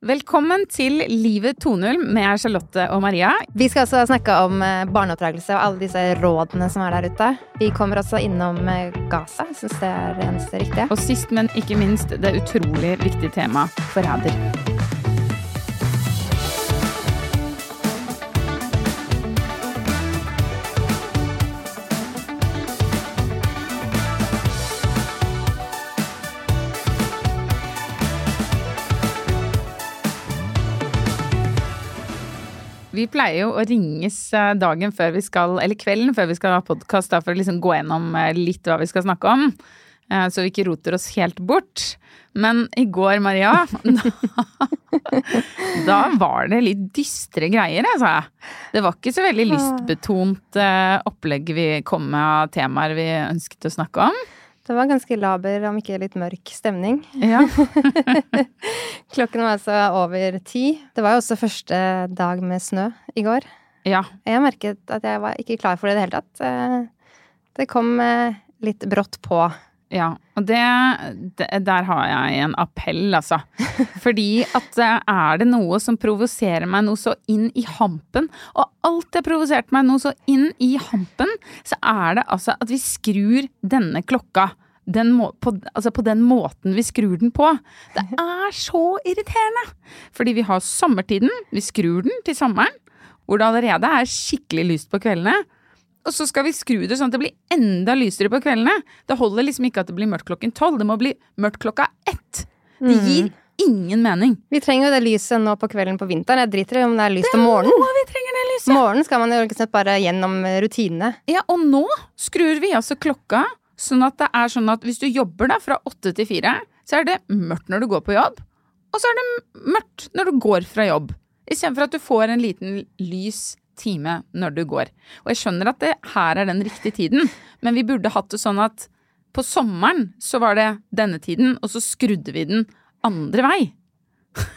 Velkommen til Livet 2.0 med Charlotte og Maria. Vi skal også snakke om eh, barneoppdragelse og alle disse rådene som er der ute. Vi kommer også innom eh, Gaza. Syns det er det eneste riktige. Og sist, men ikke minst, det utrolig viktige temaet forræder. Vi pleier jo å ringes eh, dagen før vi skal, eller kvelden før vi skal ha podkast, for å liksom gå gjennom eh, litt hva vi skal snakke om. eh, Så vi ikke roter oss helt bort. Men i går, Maria, da, da var det litt dystre greier, altså. Det var ikke så veldig lystbetont opplegg vi kom med av temaer vi ønsket å snakke om. Det var ganske laber, om ikke litt mørk stemning. Ja. Klokken var altså over ti. Det var jo også første dag med snø i går. ja. Jeg merket at jeg var ikke klar for det i det hele tatt. Eh, Det kom eh, litt brått på. Ja, og det, det Der har jeg en appell, altså. Fordi at eh, er det noe som provoserer meg noe så inn i hampen, og alt det provoserte meg noe så inn i hampen, så er det altså at vi skrur denne klokka den må, på, altså på den måten vi skrur den på. Det er så irriterende! Fordi vi har sommertiden, vi skrur den til sommeren, hvor det allerede er skikkelig lyst på kveldene. Og så skal vi skru det sånn at det blir enda lysere på kveldene. Det holder liksom ikke at det blir mørkt klokken tolv, det må bli mørkt klokka ett. Det gir ingen mening. Vi trenger jo det lyset nå på kvelden på vinteren. Jeg driter i om det er lyst om morgenen. Å, vi trenger det lyset! Morgenen skal man jo ikke sant bare gjennom rutinene. Ja, og nå skrur vi altså klokka sånn at det er sånn at hvis du jobber da fra åtte til fire, så er det mørkt når du går på jobb, og så er det mørkt når du går fra jobb. Istedenfor at du får en liten lys time når du går. Og jeg skjønner at det her er den riktige tiden, men vi burde hatt det sånn at på sommeren så var det denne tiden, og så skrudde vi den andre vei.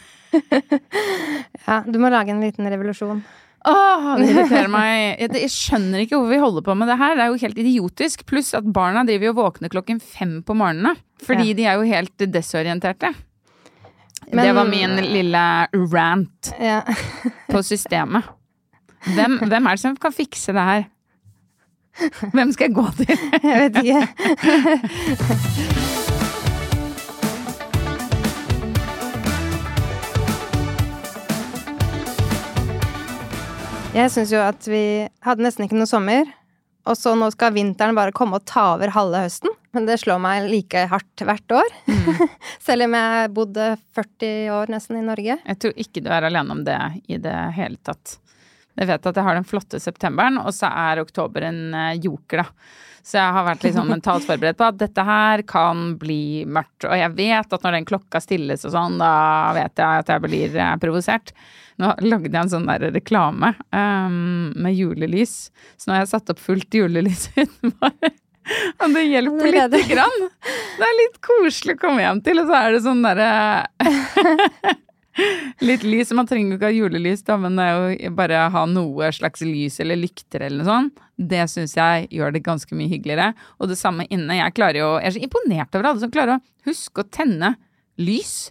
Ja, du må lage en liten revolusjon. Åh, det irriterer meg. Jeg, jeg skjønner ikke hvorfor vi holder på med det her. Det er jo helt idiotisk. Pluss at barna driver og våkner klokken fem på morgenene. Fordi Ja. de er jo helt desorienterte. Men- det var min lille rant Ja. på systemet. Hvem, hvem er det som kan fikse det her? Hvem skal jeg gå til? Jeg vet ikke. Jeg syns jo at vi hadde nesten ikke noe sommer, og så nå skal vinteren bare komme og ta over halve høsten. Men det slår meg like hardt hvert år. Selv om jeg bodde 40 år nesten i Norge. Jeg tror ikke du er alene om det i det hele tatt. Jeg vet at jeg har den flotte septemberen, og så er oktober en eh, joker, da. Så jeg har vært sånn mentalt forberedt på at dette her kan bli mørkt. Og jeg vet at når den klokka stilles og sånn, da vet jeg at jeg blir eh, provosert. Nå lagde jeg en sånn der reklame um, med julelys, så nå har jeg satt opp fullt julelys utenfor. Og det hjelper lite grann. Det er litt koselig å komme hjem til, og så er det sånn derre Litt lys. Man trenger jo ikke ha julelys, da, men det er jo bare å ha noe slags lys eller lykter eller noe sånt. Det syns jeg gjør det ganske mye hyggeligere. Og det samme inne. Jeg jo Jeg er så imponert over alle som klarer å huske å tenne lys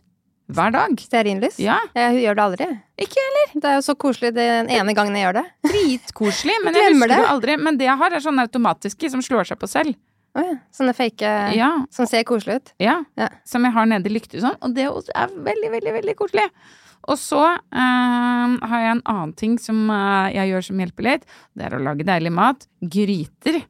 hver dag. Stearinlys? Ja, Jeg gjør det aldri. ikke heller. Det er jo så koselig den ene gangen jeg gjør det. Dritkoselig, men jeg husker det det. aldri. Men det jeg har, er sånne automatiske som slår seg på selv. Å ja. Sånne fake Ja, som ser koselig ut. ja. Ja. Som jeg har nede i lykter sånn. Og det er veldig, veldig, veldig koselig. Og så eh, har jeg en annen ting som eh, jeg gjør som hjelper litt. Det er å lage deilig mat. Gryter.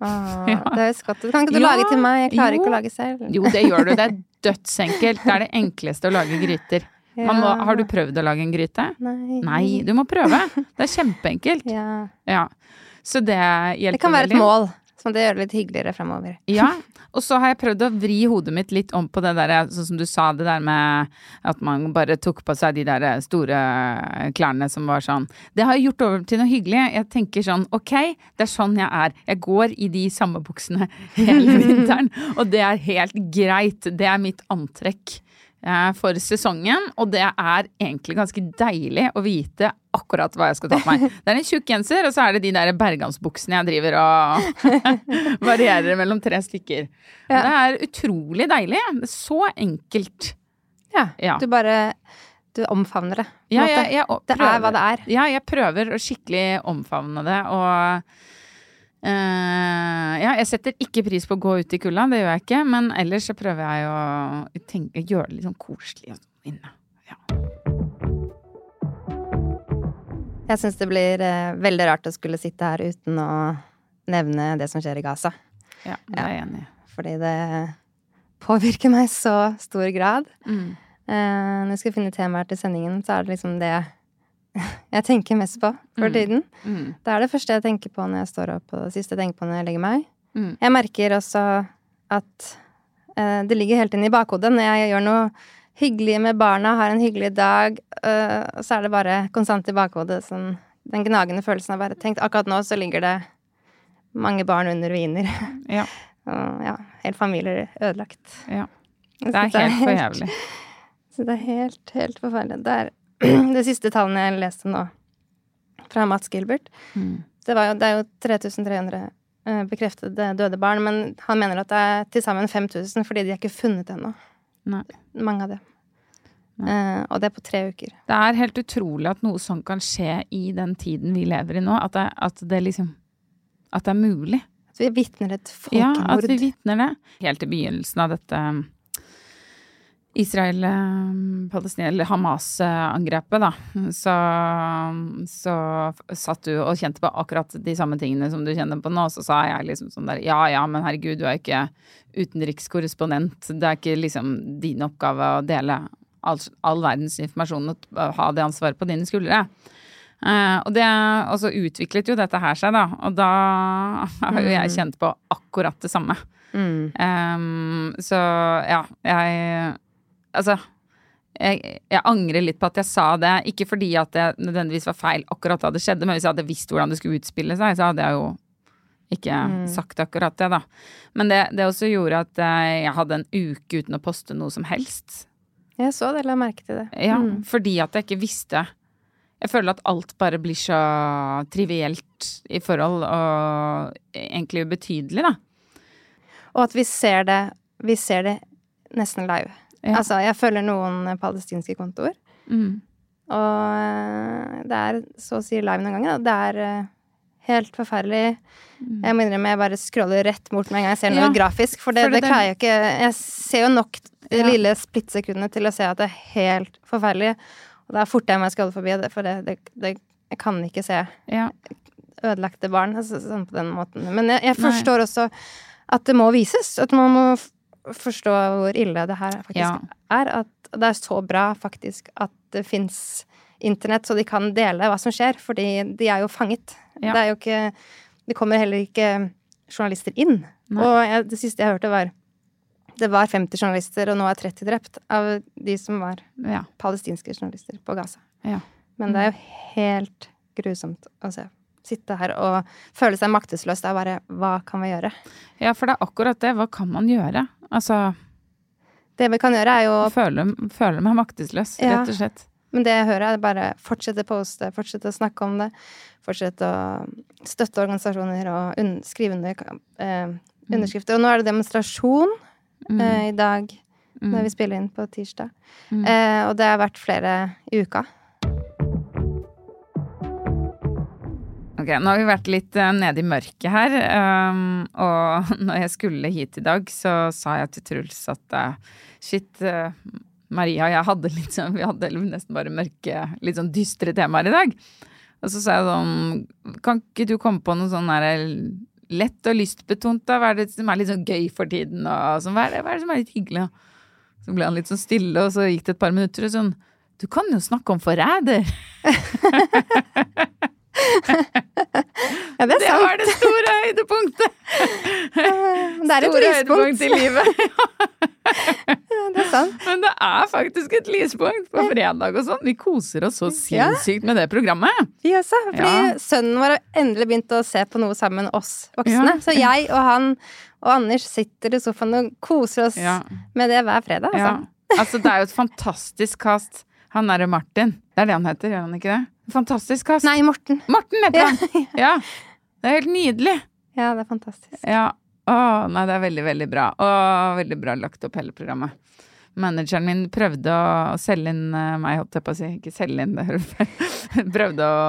Åh, Ja. Det høres godt. Kan ikke du lage til meg? Jeg klarer jo. ikke å lage selv. Jo, det gjør du. Det er dødsenkelt. Det er det enkleste å lage gryter. Må, har du prøvd å lage en gryte? Nei. Nei, du må prøve. Det er kjempeenkelt. Ja. Ja. Så det hjelper Det kan være et veldig. mål, som det gjør det litt hyggeligere fremover. Ja, og så har jeg prøvd å vri hodet mitt litt om på det der, sånn som du sa, det der med at man bare tok på seg de der store klærne som var sånn. Det har jeg gjort over til noe hyggelig. Jeg tenker sånn, ok, det er sånn jeg er. Jeg går i de samme buksene hele vinteren, og det er helt greit. Det er mitt antrekk for sesongen, og det er egentlig ganske deilig å vite akkurat hva jeg skal ta på meg. Det er en tjukk genser, og så er det de der bergansbuksene jeg driver og varierer mellom tre stykker. Ja. Det er utrolig deilig. Det er så enkelt. Ja. Ja. Du bare Du omfavner det. Ja, jeg, jeg det er hva det er. Ja, jeg prøver å skikkelig omfavne det, og eh, ja, jeg setter ikke pris på å gå ut i kulda, det gjør jeg ikke, men ellers så prøver jeg å tenke, gjøre det litt sånn koselig inne. Ja. Jeg syns det blir uh, veldig rart å skulle sitte her uten å nevne det som skjer i Gaza. ja, det er jeg enig i. Fordi det påvirker meg så stor grad. Mm. Uh, når jeg skal finne temaer til sendingen, så er det liksom det jeg tenker mest på for Mm. tiden. Mm. Det er det første jeg tenker på når jeg står opp, og det siste jeg tenker på når jeg legger meg. Mm. Jeg merker også at uh, det ligger helt inn i bakhodet når jeg gjør noe hyggelig med barna, har en hyggelig dag, og så er det bare konstant i bakhodet sånn den gnagende følelsen av bare tenkt akkurat nå så ligger det mange barn under ruiner. Ja, og ja, hele familier ødelagt. ja. Det er helt for jævlig. Så det er helt, helt forferdelig. Det er det siste tallene jeg leste nå, fra Mats Gilbert. Mm. Det, var jo, det er jo 3300 eh, bekreftede døde barn, men han mener at det er til sammen 5000 fordi de er ikke funnet ennå. Mange av dem. Uh, og det er på tre uker. Det er helt utrolig at noe sånt kan skje i den tiden vi lever i nå. At det, at det liksom At det er mulig. At vi vitner et Ja, at vi vitner det. Helt i begynnelsen av dette Israel-Palestina, eller Hamas-angrepet, da, så, så satt du og kjente på akkurat de samme tingene som du kjenner på nå. Så sa jeg liksom sånn der Ja ja, men herregud, du er ikke utenrikskorrespondent. Det er ikke liksom din oppgave å dele all, all verdens informasjon og ha det ansvaret på dine skuldre. Uh, og, det, og så utviklet jo dette her seg, da. Og da har jo jeg kjent på akkurat det samme. Mm. Um, så ja, jeg Altså, jeg, jeg angrer litt på at jeg sa det. Ikke fordi at det nødvendigvis var feil akkurat da det skjedde, men hvis jeg hadde visst hvordan det skulle utspille seg, så hadde jeg jo ikke sagt akkurat det, da. Men det, det også gjorde at eh, jeg hadde en uke uten å poste noe som helst. Jeg så det, la merke til det. Ja, Mm. fordi at jeg ikke visste. Jeg føler at alt bare blir så trivielt i forhold, og egentlig ubetydelig, da. Og at vi ser det, vi ser det nesten live. Ja. Altså, jeg følger noen palestinske kontoer, Mm. og eh, det er så å si live noen ganger. Det er eh, helt forferdelig. Jeg må innrømme jeg bare scroller rett bort med en gang jeg ser noe Mm. Ja, grafisk, for det, for det- det klarer jeg ikke Jeg ser jo nok det Ja. lille splittsekundet til å se at det er helt forferdelig. Og da forter jeg meg å scrolle forbi for det, det, det Jeg kan ikke se Ja. ødelagte barn altså, sånn på den måten. Men jeg, jeg Nei. forstår også at det må vises. At man må forstå hvor ille det her faktisk Ja. er. At det er så bra faktisk at det fins internett, så de kan dele hva som skjer. Fordi de er jo fanget. Ja. Det er jo ikke Det kommer heller ikke journalister inn. Nei. Og jeg, det siste jeg hørte, var det var 50 journalister, og nå er 30 drept av de som var ja. palestinske journalister på Gaza. ja. Men det er jo helt grusomt å se. sitte her og føle seg maktesløs. Det er bare hva kan vi gjøre? Ja, for det er akkurat det. Hva kan man gjøre? Altså Det vi kan gjøre, er jo føle, føle meg maktesløs, Ja. rett og slett. Men det jeg hører, er bare fortsette å poste, fortsette å snakke om det. Fortsette å støtte organisasjoner og un skrive under eh, underskrifter. Og nå er det demonstrasjon eh, i dag, når vi spiller inn på tirsdag. Eh, og det har vært flere i uka. Ok, nå har vi vært litt uh, nede i mørket her, Um, og når jeg skulle hit i dag, så sa jeg til Truls at uh, shit, uh, Maria og jeg hadde sånn, vi hadde nesten bare mørke, litt sånn dystre temaer i dag. Og så sa jeg sånn, kan ikke du komme på noe sånn der lett og lystbetont da, hva er det som er litt sånn gøy for tiden, og sånn, hva er det, hva er det som er litt hyggelig? Så ble han litt sånn stille, og så gikk det et par minutter, og sånn, du kan jo snakke om forræder. Ja, det er Det sant. var det store høydepunktet! Det er et Store lyspunkt. i livet. Det er sant. Men det er faktisk et lyspunkt på fredag og sånn. Vi koser oss så Ja. sinnssykt med det programmet. Vi også. Fordi Ja. sønnen vår har endelig begynt å se på noe sammen oss voksne. Ja. Så jeg og han og Anders sitter i sofaen og koser oss Ja. med det hver fredag. Altså. Ja. Altså, det er jo et fantastisk kast. Han derre Martin. Det er det han heter, gjør han ikke det? Fantastisk kast. Nei, Morten. Morten heter han! Ja. Det er helt nydelig. Ja, det er fantastisk. Ja. Å, nei, det er veldig, veldig bra. Og veldig bra lagt opp hele programmet. Manageren min prøvde å selge inn eh, meg, holdt jeg på å si. Ikke selge inn, det høres feil. Prøvde å,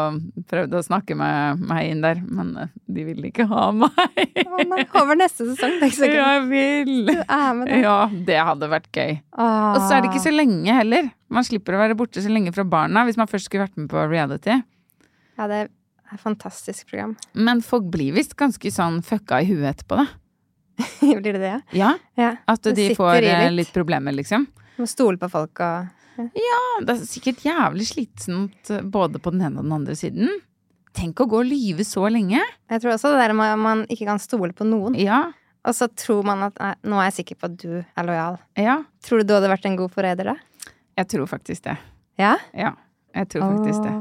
prøvde å snakke med meg inn der, men eh, de ville ikke ha meg. Å nei, over neste sesong. Det er ikke så gøy. Jeg vil! Du er med. Ja, det hadde vært gøy. Åh. Og så er det ikke så lenge heller. Man slipper å være borte så lenge fra barna hvis man først skulle vært med på reality. Ja, det er et fantastisk program. Men folk blir visst ganske sånn fucka i huet etterpå, da. Blir det det, ja? Ja, ja. At de får eh, litt. litt problemer, liksom. Må stole på folk og Ja, det er sikkert jævlig slitsomt eh, både på den ene og den andre siden. Tenk å gå og lyve så lenge. Jeg tror også det der med at man ikke kan stole på noen. Ja, Og så tror man at nei, nå er jeg sikker på at du er lojal. ja. Tror du du hadde vært en god forræder da? Jeg tror faktisk det. Ja? Ja, jeg tror faktisk det.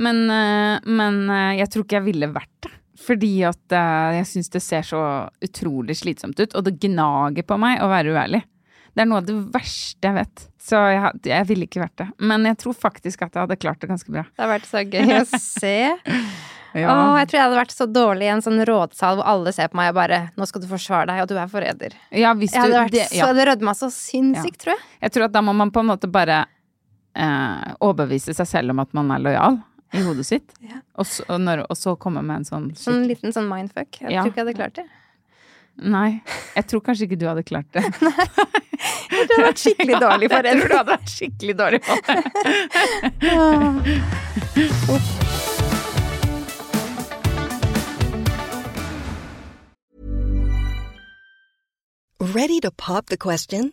Men, eh, men jeg tror ikke jeg ville vært det. Fordi at uh, jeg syns det ser så utrolig slitsomt ut, og det gnager på meg å være uærlig. Det er noe av det verste jeg vet. Så jeg, jeg ville ikke vært det. Men jeg tror faktisk at jeg hadde klart det ganske bra. Det har vært så gøy å se. Ja. Åh, jeg tror jeg hadde vært så dårlig i en sånn rådsal hvor alle ser på meg og bare 'Nå skal du forsvare deg, og du er forræder'. Ja, hvis Jeg hadde du vært det, ja. så, det rødma så sinnssykt, tror jeg. Jeg tror at da må man på en måte bare eh, overbevise seg selv om at man er lojal i hodet sitt. Ja. Og, så, og, når, og så komme med en sånn Sånn liten sånn mindfuck. Jeg Ja. tror ikke jeg hadde klart det. Nei, jeg tror kanskje ikke du hadde klart det. Nei. Jeg tror Du hadde vært skikkelig dårlig Jeg tror du hadde vært skikkelig dårlig på det. Ready to pop the question?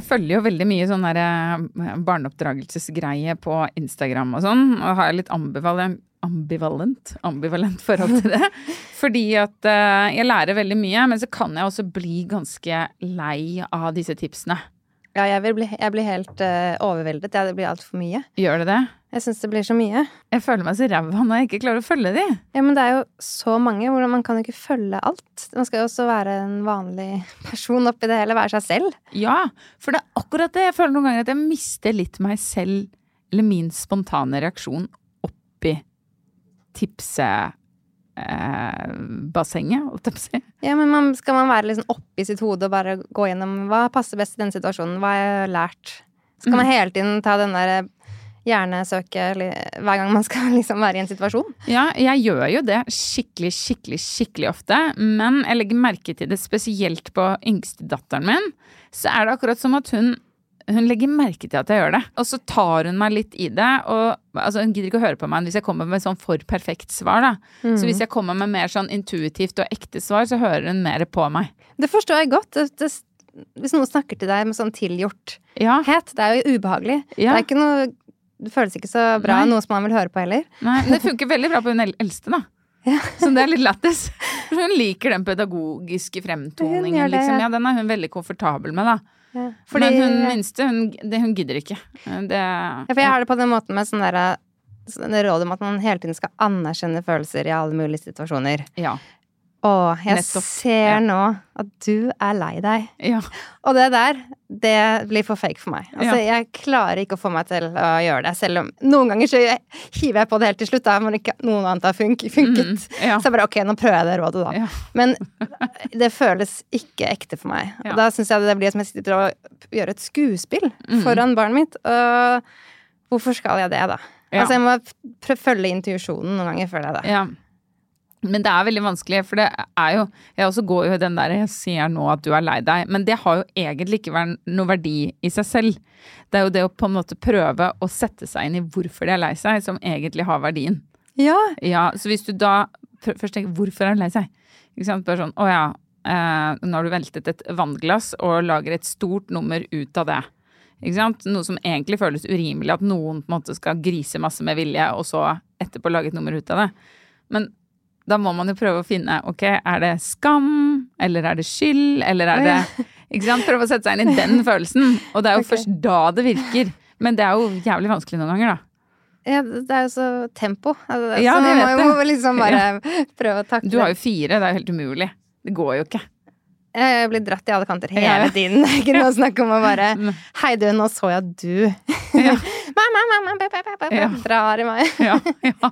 Jeg følger jo veldig mye sånn derre barneoppdragelsesgreie på Instagram og sånn, og har litt ambivalent, ambivalent, ambivalent forhold til det. Fordi at uh, jeg lærer veldig mye, men så kan jeg også bli ganske lei av disse tipsene. Ja, jeg, vil bli, jeg blir helt uh, overveldet. Ja, det blir altfor mye. Gjør det det? Jeg syns det blir så mye. Jeg føler meg så ræva når jeg ikke klarer å følge de. Ja, men det er jo så mange. Hvordan man kan jo ikke følge alt. Man skal jo også være en vanlig person oppi det hele. Være seg selv. Ja, for det er akkurat det. Jeg føler noen ganger at jeg mister litt meg selv, eller min spontane reaksjon, oppi tipsebassenget, på å si. Ja, men man, skal man være liksom oppi sitt hode og bare gå gjennom hva passer best i denne situasjonen? Hva har jeg lært? Skal man hele tiden ta den der hjernesøket hver gang man skal liksom være i en situasjon? Ja, jeg gjør jo det skikkelig, skikkelig, skikkelig ofte. Men jeg legger merke til det spesielt på yngstedatteren min. Så er det akkurat som at hun hun legger merke til at jeg gjør det. Og så tar hun meg litt i det. Og altså, hun gidder ikke å høre på meg hvis jeg kommer med sånn for perfekt svar, da. Mm. Så hvis jeg kommer med mer sånn intuitivt og ekte svar, så hører hun mer på meg. Det forstår jeg godt. Det, det, hvis noen snakker til deg med sånn tilgjorthet, ja. det er jo ubehagelig. Ja. Det er ikke noe Det føles ikke så bra, Nei. noe som man vil høre på heller. Nei, men det funker veldig bra på hun eldste, da. Ja. Så det er litt lættis. Hun liker den pedagogiske fremtoningen, liksom. Ja, den er hun veldig komfortabel med, da. Ja, fordi, Men hun minste, hun, det, hun gidder ikke. Det, ja, for jeg har det på den måten med sånn derre sånn råd om at man hele tiden skal anerkjenne følelser i alle mulige situasjoner. Ja. Å, jeg Nettopp. ser ja. nå at du er lei deg. Ja. Og det der, det blir for fake for meg. Altså, ja. Jeg klarer ikke å få meg til å gjøre det, selv om noen ganger så hiver jeg på det helt til slutt, da, men ikke noen annet har fun funket. Mm, så jeg bare ok, nå prøver jeg det rådet, da. Men det føles ikke ekte for meg. Og da syns jeg det blir som jeg sitter og gjør et skuespill mm. foran barnet mitt. Og hvorfor skal jeg det, da? Altså, jeg må følge intuisjonen noen ganger, føler jeg det. Men det er veldig vanskelig, for det er jo Jeg også går jo i den der Jeg sier nå at du er lei deg, men det har jo egentlig ikke vært noe verdi i seg selv. Det er jo det å på en måte prøve å sette seg inn i hvorfor de er lei seg, som egentlig har verdien. Ja. ja så hvis du da først tenker hvorfor er hun lei seg? Ikke sant? Bare sånn å ja, eh, nå har du veltet et vannglass og lager et stort nummer ut av det. Ikke sant? Noe som egentlig føles urimelig, at noen på en måte skal grise masse med vilje, og så etterpå lage et nummer ut av det. Men da må man jo prøve å finne ok, er det skam, eller er det skyld, eller er det ikke sant? Prøve å sette seg inn i den følelsen. Og det er jo okay. først da det virker. Men det er jo jævlig vanskelig noen ganger, da. Ja, det er jo så tempo. Altså, ja, så man må jo liksom bare ja. prøve å takle Du har jo fire, det er jo helt umulig. Det går jo ikke. Jeg blir dratt i alle kanter hele ja. tiden. Ikke noe snakk om å bare Hei, du, nå så jeg at du mamma, mamma, ja. drar i meg. ja, ja.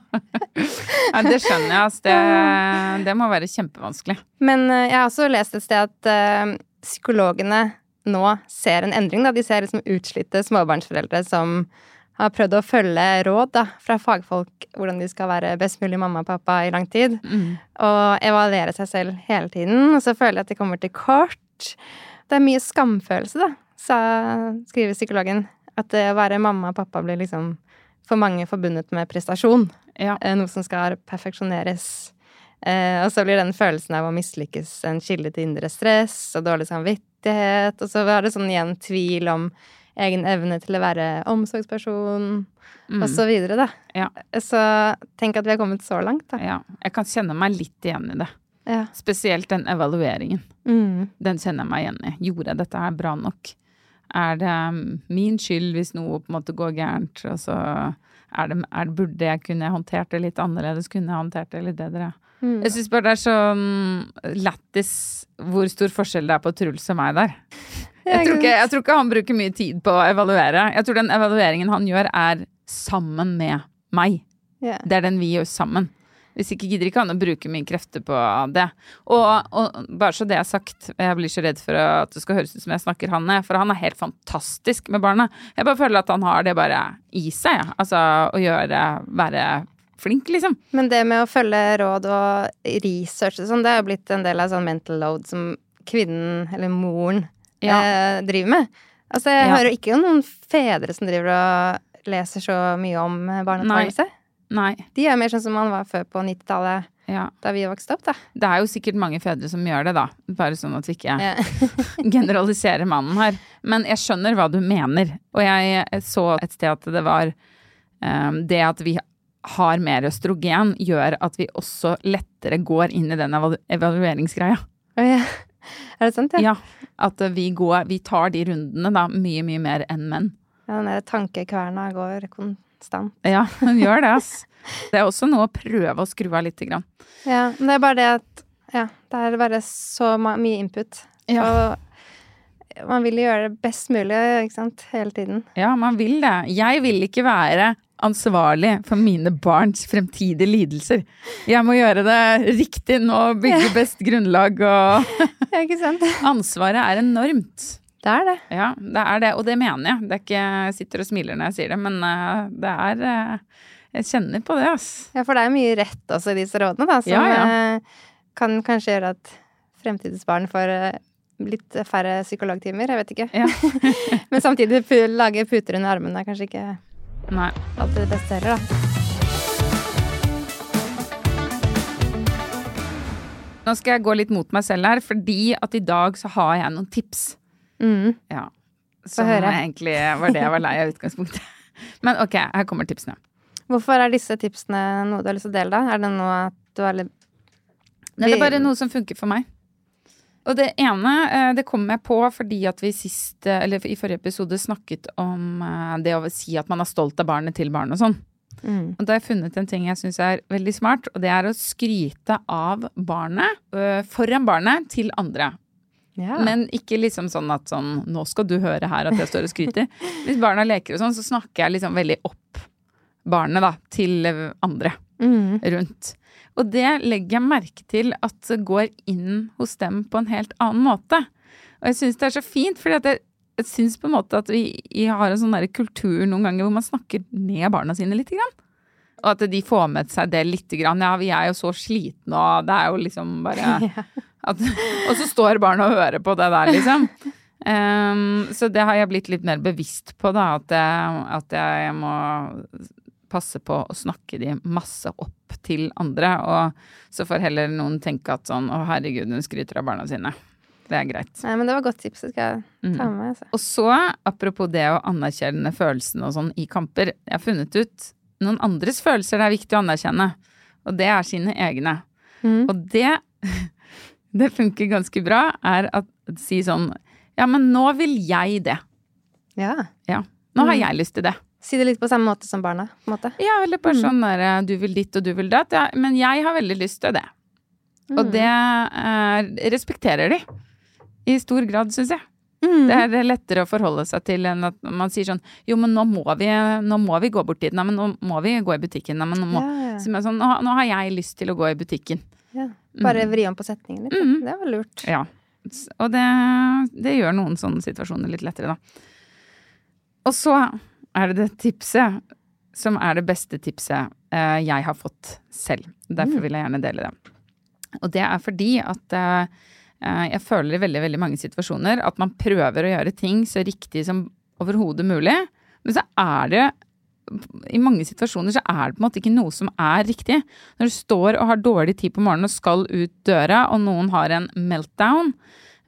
det skjønner jeg. Altså. Det, det, må være kjempevanskelig. Men uh, jeg har også lest et sted at uh, psykologene nå ser en endring. Da. De ser liksom utslitte småbarnsforeldre som har prøvd å følge råd da, fra fagfolk hvordan de skal være best mulig mamma og pappa i lang tid. Mm. Og evaluere seg selv hele tiden. Og så føler jeg at de kommer til kort. Det er mye skamfølelse, da, sa, skriver psykologen. At det å være mamma og pappa blir liksom for mange forbundet med prestasjon. Ja. Eh, noe som skal perfeksjoneres. Eh, og så blir den følelsen av å mislykkes en kilde til indre stress og dårlig samvittighet. Og så har det sånn igjen tvil om egen evne til å være omsorgsperson, mm. og så videre, da. Ja. Så tenk at vi har kommet så langt, da. Ja. Jeg kan kjenne meg litt igjen i det. Ja. Spesielt den evalueringen. Mm. Den kjenner jeg meg igjen i. Gjorde jeg dette her bra nok? Er det um, min skyld hvis noe på en måte går gærent? Og så er det, er burde jeg kunne håndtert det litt annerledes? Kunne jeg håndtert det litt bedre? Mm. Jeg syns bare det er sånn lættis hvor stor forskjell det er på Truls og meg der. Jeg tror, ikke, jeg tror, ikke, han bruker mye tid på å evaluere. Jeg tror den evalueringen han gjør, er sammen med meg. Yeah. Det er den vi gjør sammen. Hvis ikke gidder ikke han å bruke mye krefter på det. Og, og, bare så det er sagt, jeg blir så redd for at det skal høres ut som jeg snakker han ned, for han er helt fantastisk med barna. Jeg bare føler at han har det bare i seg, ja. Altså å gjøre Være flink, liksom. Men det med å følge råd og research og sånn, det er jo blitt en del av sånn mental load som kvinnen, eller moren, ja. eh, driver med. Altså, jeg ja. hører ikke noen fedre som driver og leser så mye om barneoppdragelse. Nei. De er mer sånn som man var før på 90-tallet. Ja. da vi vokste opp, da. Det er jo sikkert mange fedre som gjør det, da. Bare sånn at vi ikke Ja. generaliserer mannen her. Men jeg skjønner hva du mener. Og jeg så et sted at det var um, Det at vi har mer østrogen, gjør at vi også lettere går inn i den evalu evalueringsgreia. Oh, ja. Er det sant, ja? Ja. At vi går Vi tar de rundene da mye, mye mer enn menn. ja den tankekverna går konstant. Ja, hun gjør det, ass. Det er også noe å prøve å skru av lite grann. Ja, men det er bare det at Ja, det er bare så mye input. Og man vil gjøre det best mulig, ikke sant, hele tiden. Ja, man vil det. Jeg vil ikke være ansvarlig for mine barns fremtidige lidelser. Jeg må gjøre det riktig nå, bygge best grunnlag og Ja? Ansvaret er enormt. Det er det. Ja, det er det, og det mener jeg. Det er ikke jeg sitter og smiler når jeg sier det, men eh, det er eh, Jeg kjenner på det, ass. Ja, for det er mye rett også i disse rådene, da, som Ja, ja. eh, kan kanskje gjøre at fremtidens barn får litt færre psykologtimer, jeg vet ikke. Ja. Men samtidig lage puter under armene er kanskje ikke Nei. alltid det beste heller, da. Nå skal jeg gå litt mot meg selv her, fordi at i dag så har jeg noen tips. Mm. Ja. Som egentlig var det jeg var lei av utgangspunktet. Men ok, her kommer tipsene. Hvorfor er disse tipsene noe du har lyst til å dele, da? Er det noe at du er litt Nei, det er bare noe som funker for meg. Og det ene, eh, det kom jeg på fordi at vi sist, eh, eller i forrige episode snakket om eh, det å si at man er stolt av barnet til barn og sånn. mm. Og da har jeg funnet en ting jeg syns er veldig smart, og det er å skryte av barnet foran barnet til andre. Ja. Men ikke liksom sånn at sånn Nå skal du høre her at jeg står og skryter. Hvis barna leker og sånn, så snakker jeg liksom veldig opp barnet da, til andre mm. rundt. Og det legger jeg merke til at det går inn hos dem på en helt annen måte. Og jeg syns det er så fint, fordi jeg, jeg syns på en måte at vi, har en sånn der kultur noen ganger hvor man snakker ned barna sine litt. Grann. Og at de får med seg det lite grann. Ja, vi er jo så slitne, og det er jo liksom bare at, Og så står barna og hører på det der, liksom. Um, så det har jeg blitt litt mer bevisst på, da. At jeg, at jeg må passe på å snakke de masse opp til andre. Og så får heller noen tenke at sånn Å, herregud, hun skryter av barna sine. Det er greit. Nei, men det var godt tips. Det skal jeg ta med meg. Altså. Og så, apropos det å anerkjenne følelsene og sånn i kamper. Jeg har funnet ut noen andres følelser det er viktig å anerkjenne. Og det er sine egne. Mm. Og det, det funker ganske bra, er å si sånn Ja, men nå vil jeg det. Ja. Ja. Nå Mm. har jeg lyst til det. Si det litt på samme måte som barna. på måte. Ja, eller bare sånn der du vil ditt og du vil datt. Ja, men jeg har veldig lyst til det. Og det er, respekterer de. I stor grad, syns jeg. Mm. Det er lettere å forholde seg til enn at man sier sånn Jo, men nå må vi, nå må vi gå bort dit. Nei, men nå må vi gå i butikken. Nei, men nå må Ja, ja. Sånn, nå, nå har jeg lyst til å gå i butikken. Ja. Bare vri om på setningen litt. Mm. Det var lurt. Ja. Og det, det gjør noen sånne situasjoner litt lettere, da. Og så er det det tipset som er det beste tipset eh, jeg har fått selv. Derfor vil jeg gjerne dele det. Og det er fordi at eh, eh, jeg føler i veldig, veldig mange situasjoner at man prøver å gjøre ting så riktig som overhodet mulig, men så er det i mange situasjoner så er det på en måte ikke noe som er riktig. Når du står og har dårlig tid på morgenen og skal ut døra, og noen har en meltdown,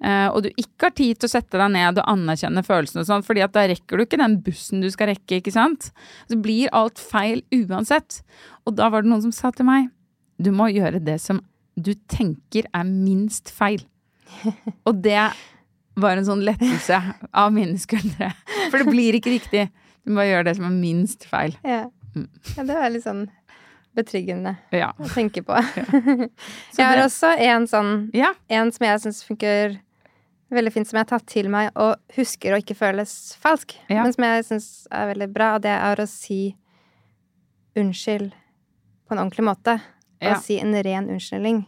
eh, og du ikke har tid til å sette deg ned og anerkjenne følelsene og sånn, fordi at da rekker du ikke den bussen du skal rekke, ikke sant? Så blir alt feil uansett. Og da var det noen som sa til meg, du må gjøre det som du tenker er minst feil. Og det var en sånn lettelse av mine skuldre. For det blir ikke riktig. Du må gjøre det som er minst feil. Ja. Mm. ja, det var litt sånn betryggende Ja. å tenke på. Jeg har også en sånn Ja. En som jeg syns funker veldig fint, som jeg har tatt til meg og husker å ikke føles falsk, men som jeg syns er veldig bra, og det er å si unnskyld på en ordentlig måte. Og si en ren unnskyldning.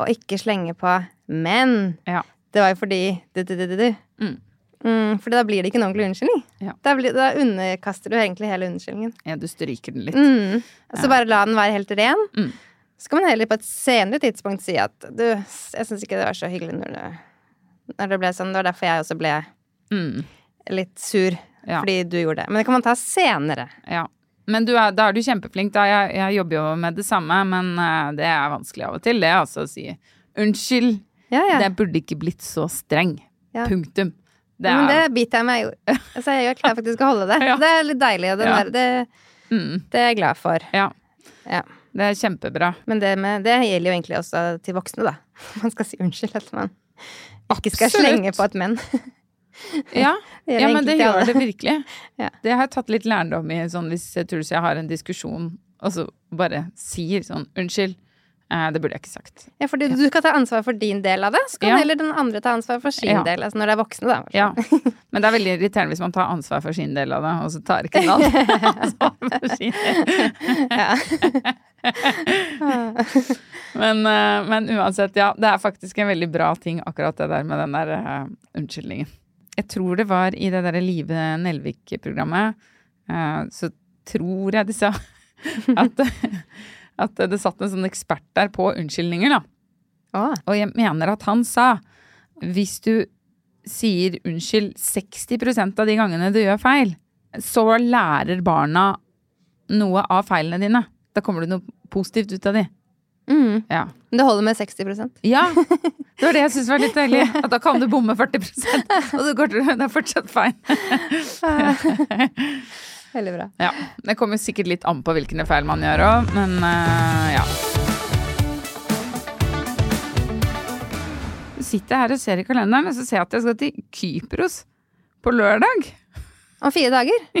Og ikke slenge på 'men'. Ja. Det var jo fordi du, du, du, du. Mm. Mm, for da blir det ikke en ordentlig unnskyldning. Ja. Da, blir, da underkaster du egentlig hele unnskyldningen. ja, du stryker den litt. Mm. Så så bare la den være helt ren. Mm. Så kan man heller på et senere tidspunkt si at du, jeg syns ikke det var så hyggelig når det, når det ble sånn. Det var derfor jeg også ble Mm. litt sur Ja. fordi du gjorde det. Men det kan man ta senere. Ja. Men du er, da er du kjempeflink, da. Jeg, jeg jobber jo med det samme, men eh, det er vanskelig av og til, det altså å si unnskyld. Ja, ja. Det burde ikke blitt så streng. Ja. Punktum. Det er... Men det biter jeg meg i. Så jeg klarer faktisk å holde det. Ja. Det er litt deilig, og den Ja. der, det, mm, det er jeg glad for. ja, Ja. det er kjempebra. Men det, med, det gjelder jo egentlig også til voksne, da. Man skal si unnskyld at man ikke skal Absolutt. slenge på et menn. Ja, ja men det gjør det virkelig. Ja. Det har jeg tatt litt lærdom i, sånn hvis jeg tror jeg har en diskusjon, og så bare sier sånn unnskyld. Eh, det burde jeg ikke sagt. Ja, fordi du skal ta ansvar for din del av det, så kan Ja. heller den andre ta ansvar for sin Ja. del. Altså når det er voksne, da. Ja. Men det er veldig irriterende hvis man tar ansvar for sin del av det, og så tar ikke den ansvar for sin del. Men, eh, men uansett, ja. Det er faktisk en veldig bra ting, akkurat det der med den der uh, unnskyldningen. Jeg tror det var i det derre Live Nelvik-programmet, uh, så tror jeg de sa at, at det satt en sånn ekspert der på unnskyldninger, da. Ah. Og jeg mener at han sa hvis du sier unnskyld 60% av de gangene du gjør feil, så lærer barna noe av feilene dine. Da kommer det noe positivt ut av de. mm. Ja. Men det holder med 60% ja. Det var det jeg syntes var litt deilig. At da kan du bomme 40% og så går det, det er fortsatt feil. Veldig bra. Ja. Det kommer sikkert litt an på hvilke feil man gjør òg, men uh, ja. Så sitter jeg her og ser i kalenderen, og så ser jeg at jeg skal til Kypros på lørdag. Om fire dager?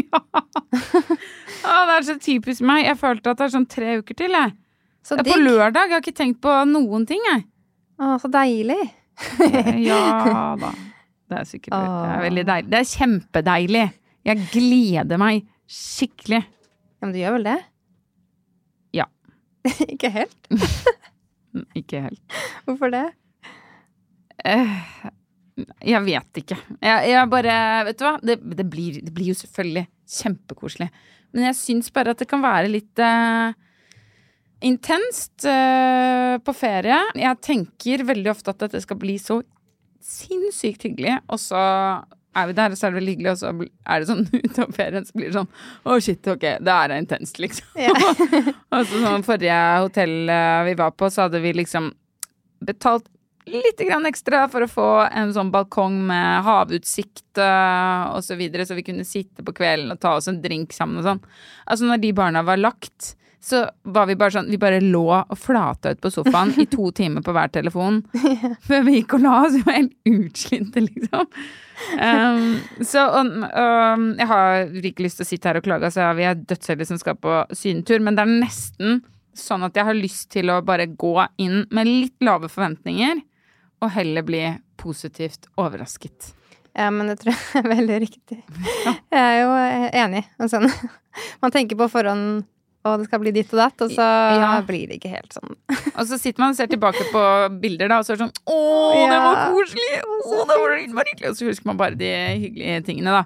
Å, det er så typisk meg. Jeg følte at det er sånn tre uker til, jeg. Så Det er på lørdag. Jeg har ikke tenkt på noen ting, jeg. Å, så deilig. Ja da. Det er sikkert det er veldig deilig. Det er kjempedeilig. Jeg gleder meg skikkelig. Ja, men du gjør vel det? Ja. ikke helt? Ikke helt. Hvorfor det? Eh, Jeg vet ikke. Jeg, jeg bare Vet du hva? Det, det, blir, det blir jo selvfølgelig kjempekoselig. Men jeg syns bare at det kan være litt uh, intenst uh, på ferie. Jeg tenker veldig ofte at dette skal bli så sinnssykt hyggelig, og så er vi der, og så er det veldig hyggelig, og så er det sånn utover ferien så blir det sånn Å, shit, ok, det er intenst, liksom. og så sånn forrige hotell eh, vi var på, så hadde vi liksom betalt litt grann ekstra for å få en sånn balkong med havutsikt uh, og så videre, så vi kunne sitte på kvelden og ta oss en drink sammen og sånn. Altså når de barna var lagt, så var vi bare sånn Vi bare lå og flata ut på sofaen i to timer på hver telefon før vi gikk og la oss. Vi var helt utslitte, liksom. Um, så og, um, jeg har ikke lyst til å sitte her og klage, altså vi er dødsheldige som skal på syntur, men det er nesten sånn at jeg har lyst til å bare gå inn med litt lave forventninger, og heller bli positivt overrasket. Ja, men det tror jeg er veldig riktig. Jeg er jo enig. Og sånn, man tenker på forhånd å, det skal bli ditt og datt, og så Ja. blir det ikke helt sånn. Og så sitter man og ser tilbake på bilder, da, og så er det sånn Å, det var koselig! Å, det var innmari hyggelig! Og så husker man bare de hyggelige tingene, da.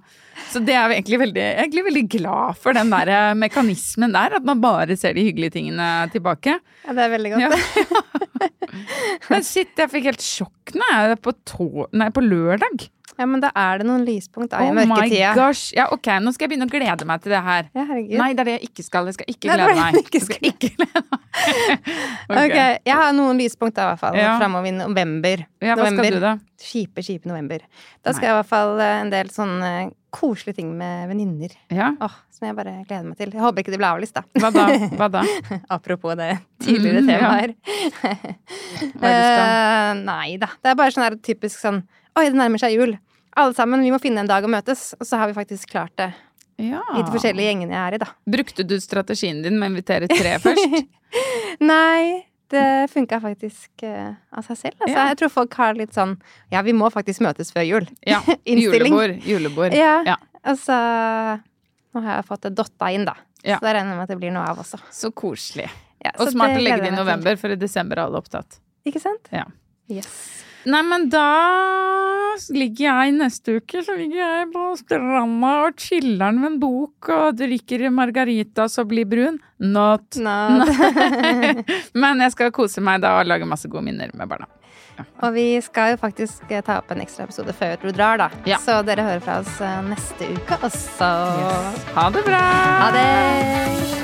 Så det er vi egentlig veldig, egentlig veldig glad for den der eh, mekanismen der, at man bare ser de hyggelige tingene tilbake. Ja, det er veldig godt. Ja. Men shit, jeg fikk helt sjokk nå, jeg på, to, nei, på lørdag. Ja, men da er det noen lyspunkt da, i Oh my mørketida. gosh. Ja, ok, nå skal jeg begynne å glede meg til det her. Ja, herregud. Nei, det er det jeg ikke skal. Jeg skal ikke Nei, det glede meg. ikke skal ikke glede meg. Ok, jeg har noen lyspunkter i hvert fall, Ja. framover i november. Ja, hva skal du da? Kjipe, kjipe november. Da skal jeg i hvert fall eh, en del sånne koselige ting med venninner. Ja, Oh, som jeg bare gleder meg til. Jeg håper ikke det blir avlyst, da. hva da? Hva da? Apropos det tidligere Mm, ja. her. Hva er det du skal? Eh, nei da. Det er bare sånn her typisk sånn Oi, det nærmer seg jul. Alle sammen, vi må finne en dag å møtes. Og så har vi faktisk klart det Ja. i de forskjellige gjengene jeg er i, da. Brukte du strategien din med å invitere tre først? Nei, det funka faktisk uh, av seg selv. Altså, Ja. Jeg tror folk har litt sånn Ja, vi må faktisk møtes før jul. Ja. Innstilling. Julebord. Julebord. Ja. Ja. Altså Nå har jeg fått det dotta inn, da. Ja. Så da regner jeg med at det blir noe av også. Så koselig. Ja, Og smart å legge det i november, for i desember er alle opptatt. Ikke sant? Ja. Yes. Nei, men da ligger jeg neste uke Så ligger jeg på stranda og chiller'n med en bok og drikker margaritas og blir brun. Not. Not. Men jeg skal kose meg da og lage masse gode minner med barna. Og vi skal jo faktisk eh, ta opp en ekstra episode før du drar, da. Ja. Så dere hører fra oss eh, neste uke også. Ha det bra! Ha det!